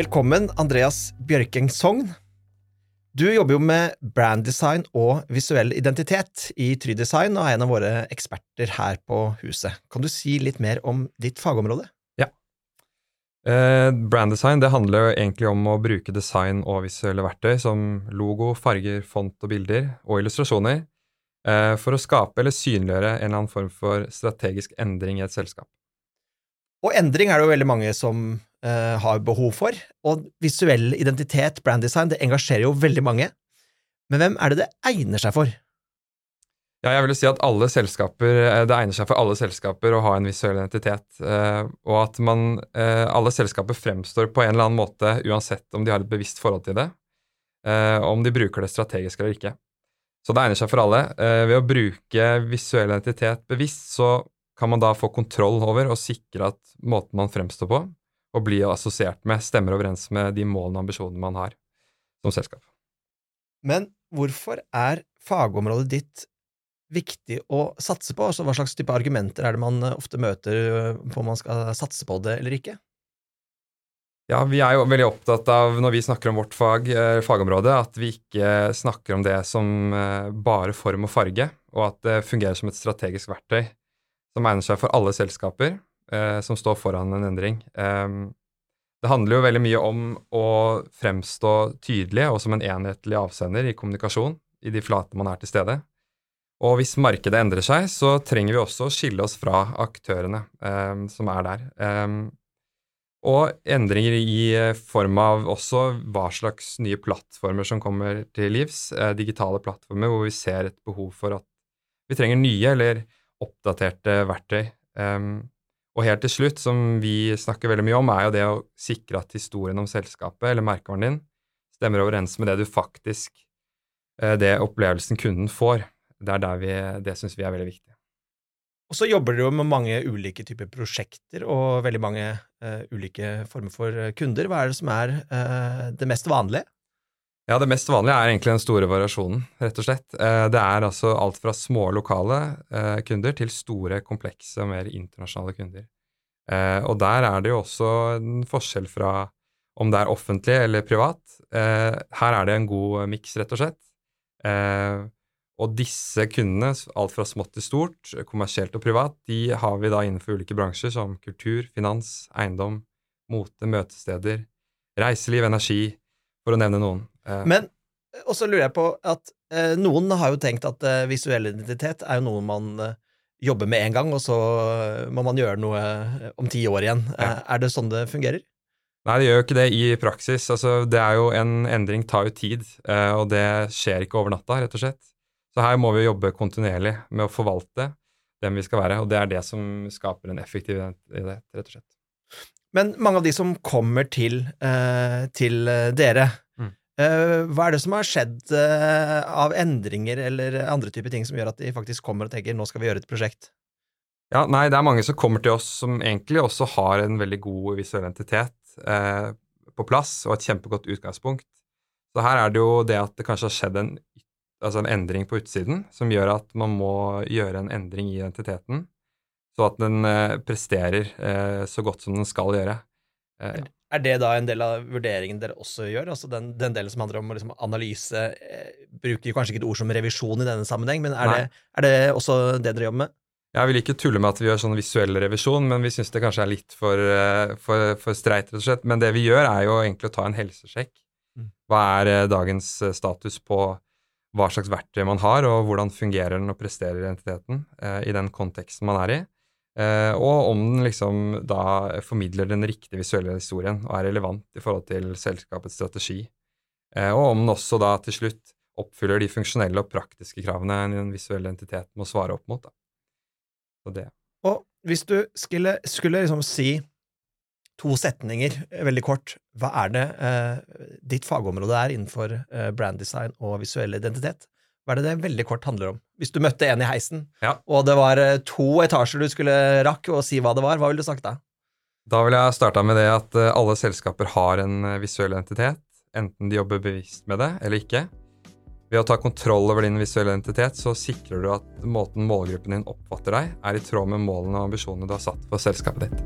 Velkommen, Andreas Bjørkeng Sogn. Du jobber jo med branddesign og visuell identitet i Trydesign og er en av våre eksperter her på huset. Kan du si litt mer om ditt fagområde? Ja. Eh, branddesign det handler jo egentlig om å bruke design og visuelle verktøy som logo, farger, font og bilder, og illustrasjoner, eh, for å skape eller synliggjøre en eller annen form for strategisk endring i et selskap. Og endring er det jo veldig mange som uh, har behov for. Og visuell identitet, branddesign, det engasjerer jo veldig mange. Men hvem er det det egner seg for? Ja, jeg vil si at alle selskaper, eh, det egner seg for alle selskaper å ha en visuell identitet. Uh, og at man, alle selskaper fremstår på en eller annen måte uansett om de har et bevisst forhold til det, og om de bruker det strategisk eller ikke. Så det egner seg for alle. ved å bruke visuell identitet bevisst, så kan man da få kontroll over og sikre at måten man fremstår på og bli assosiert med, stemmer overens med de målene og ambisjonene man har som selskap. Men hvorfor er fagområdet ditt viktig å satse på? Altså, hva slags type argumenter er det man ofte møter på om man skal satse på det eller ikke? Ja, Vi er jo veldig opptatt av, når vi snakker om vårt fag, eh, fagområde, at vi ikke snakker om det som eh, bare form og farge, og at det fungerer som et strategisk verktøy som egner seg for alle selskaper eh, som står foran en endring. Um, det handler jo veldig mye om å fremstå tydelig og som en enhetlig avsender i kommunikasjon i de flatene man er til stede. Og hvis markedet endrer seg, så trenger vi også å skille oss fra aktørene um, som er der. Um, og endringer i eh, form av også hva slags nye plattformer som kommer til livs, eh, digitale plattformer hvor vi ser et behov for at vi trenger nye eller oppdaterte verktøy. Um, og helt til slutt, som vi snakker veldig mye om, er jo det å sikre at historien om selskapet eller merkevaren din stemmer overens med det du faktisk uh, Det opplevelsen kunden får. Det er der vi, det syns vi er veldig viktig. Og så jobber dere jo med mange ulike typer prosjekter og veldig mange uh, ulike former for eh, kunder. Hva er det som er uh, det mest vanlige? Ja, Det mest vanlige er egentlig den store variasjonen, rett og slett. Eh, det er altså alt fra små lokale eh, kunder til store, komplekse og mer internasjonale kunder. Eh, og der er det jo også en forskjell fra om det er offentlig eller privat. Her er det en god miks, rett og slett. Og disse kundene, alt fra smått til stort, kommersielt og privat, de har vi da innenfor ulike bransjer som kultur, finans, eiendom, mote, møtesteder, reiseliv, energi, for å nevne noen. Eh, Men og så lurer jeg på at eh, noen har jo tenkt at eh, visuell identitet er jo noe man eh, jobber med en gang, og så må man gjøre noe eh, om ti år igjen. Ja. Eh, er det sånn det fungerer? Nei, det gjør jo ikke det i praksis. Altså, det er jo En endring tar jo tid, og det skjer ikke over natta, rett og slett. Så her må vi jobbe kontinuerlig med å forvalte dem vi skal være, og det er det som skaper en effektiv identitet, rett og slett. Men mange av de som kommer til, til dere, Eh, hva er det som har skjedd eh, av endringer eller andre typer ting som gjør at de faktisk kommer og tenker nå skal vi gjøre et prosjekt? Ja, nei, Det er mange som kommer til oss som egentlig også har en veldig god visuell identitet eh, på plass og et kjempegodt utgangspunkt. Så her er det jo det at det kanskje har skjedd en, altså en endring på utsiden som gjør at man må gjøre en endring i identiteten, så at den eh, presterer eh, så godt som den skal gjøre. Eh, er det da en del av vurderingen dere også gjør? Altså den, den delen som handler om liksom, analyse eh, Bruker kanskje ikke et ord som revisjon i denne sammenheng, men er det, er det, også det dere jobber med? Jeg vil ikke tulle med at vi gjør sånn visuell revisjon, men vi syns det kanskje er litt for, eh, for, for, streit, rett og slett. Men det vi gjør, er jo egentlig å ta en helsesjekk. Mm. Hva er eh, dagens eh, status på hva slags verktøy man har, og hvordan fungerer den og presterer identiteten eh, i den konteksten man er i? Uh, og om den liksom da formidler den riktige visuelle historien og er relevant i forhold til selskapets strategi. Uh, og om den også da til slutt oppfyller de funksjonelle og praktiske kravene en visuell identitet må svare opp mot. Da. Så det. Og hvis du skulle, skulle liksom si to setninger, veldig kort, hva er det uh, ditt fagområde er innenfor branddesign og visuell identitet? Hva er det det veldig kort handler om? Hvis du møtte en i heisen, ja. og det var eh, to etasjer du skulle rakk å si hva det var, hva ville du sagt da? Da ville jeg starta med det at eh, alle selskaper har en eh, visuell identitet, enten de jobber bevisst med det eller ikke. Ved å ta kontroll over din visuelle identitet så sikrer du at måten målgruppen din oppfatter deg, er i tråd med målene og ambisjonene du har satt for selskapet ditt.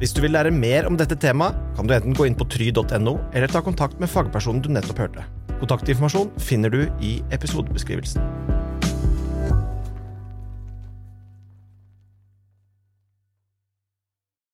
Hvis du vil lære mer om dette temaet, kan du enten gå inn på try.no, eller ta kontakt med fagpersonen du nettopp hørte. Kontaktinformasjon finner du i episodebeskrivelsen.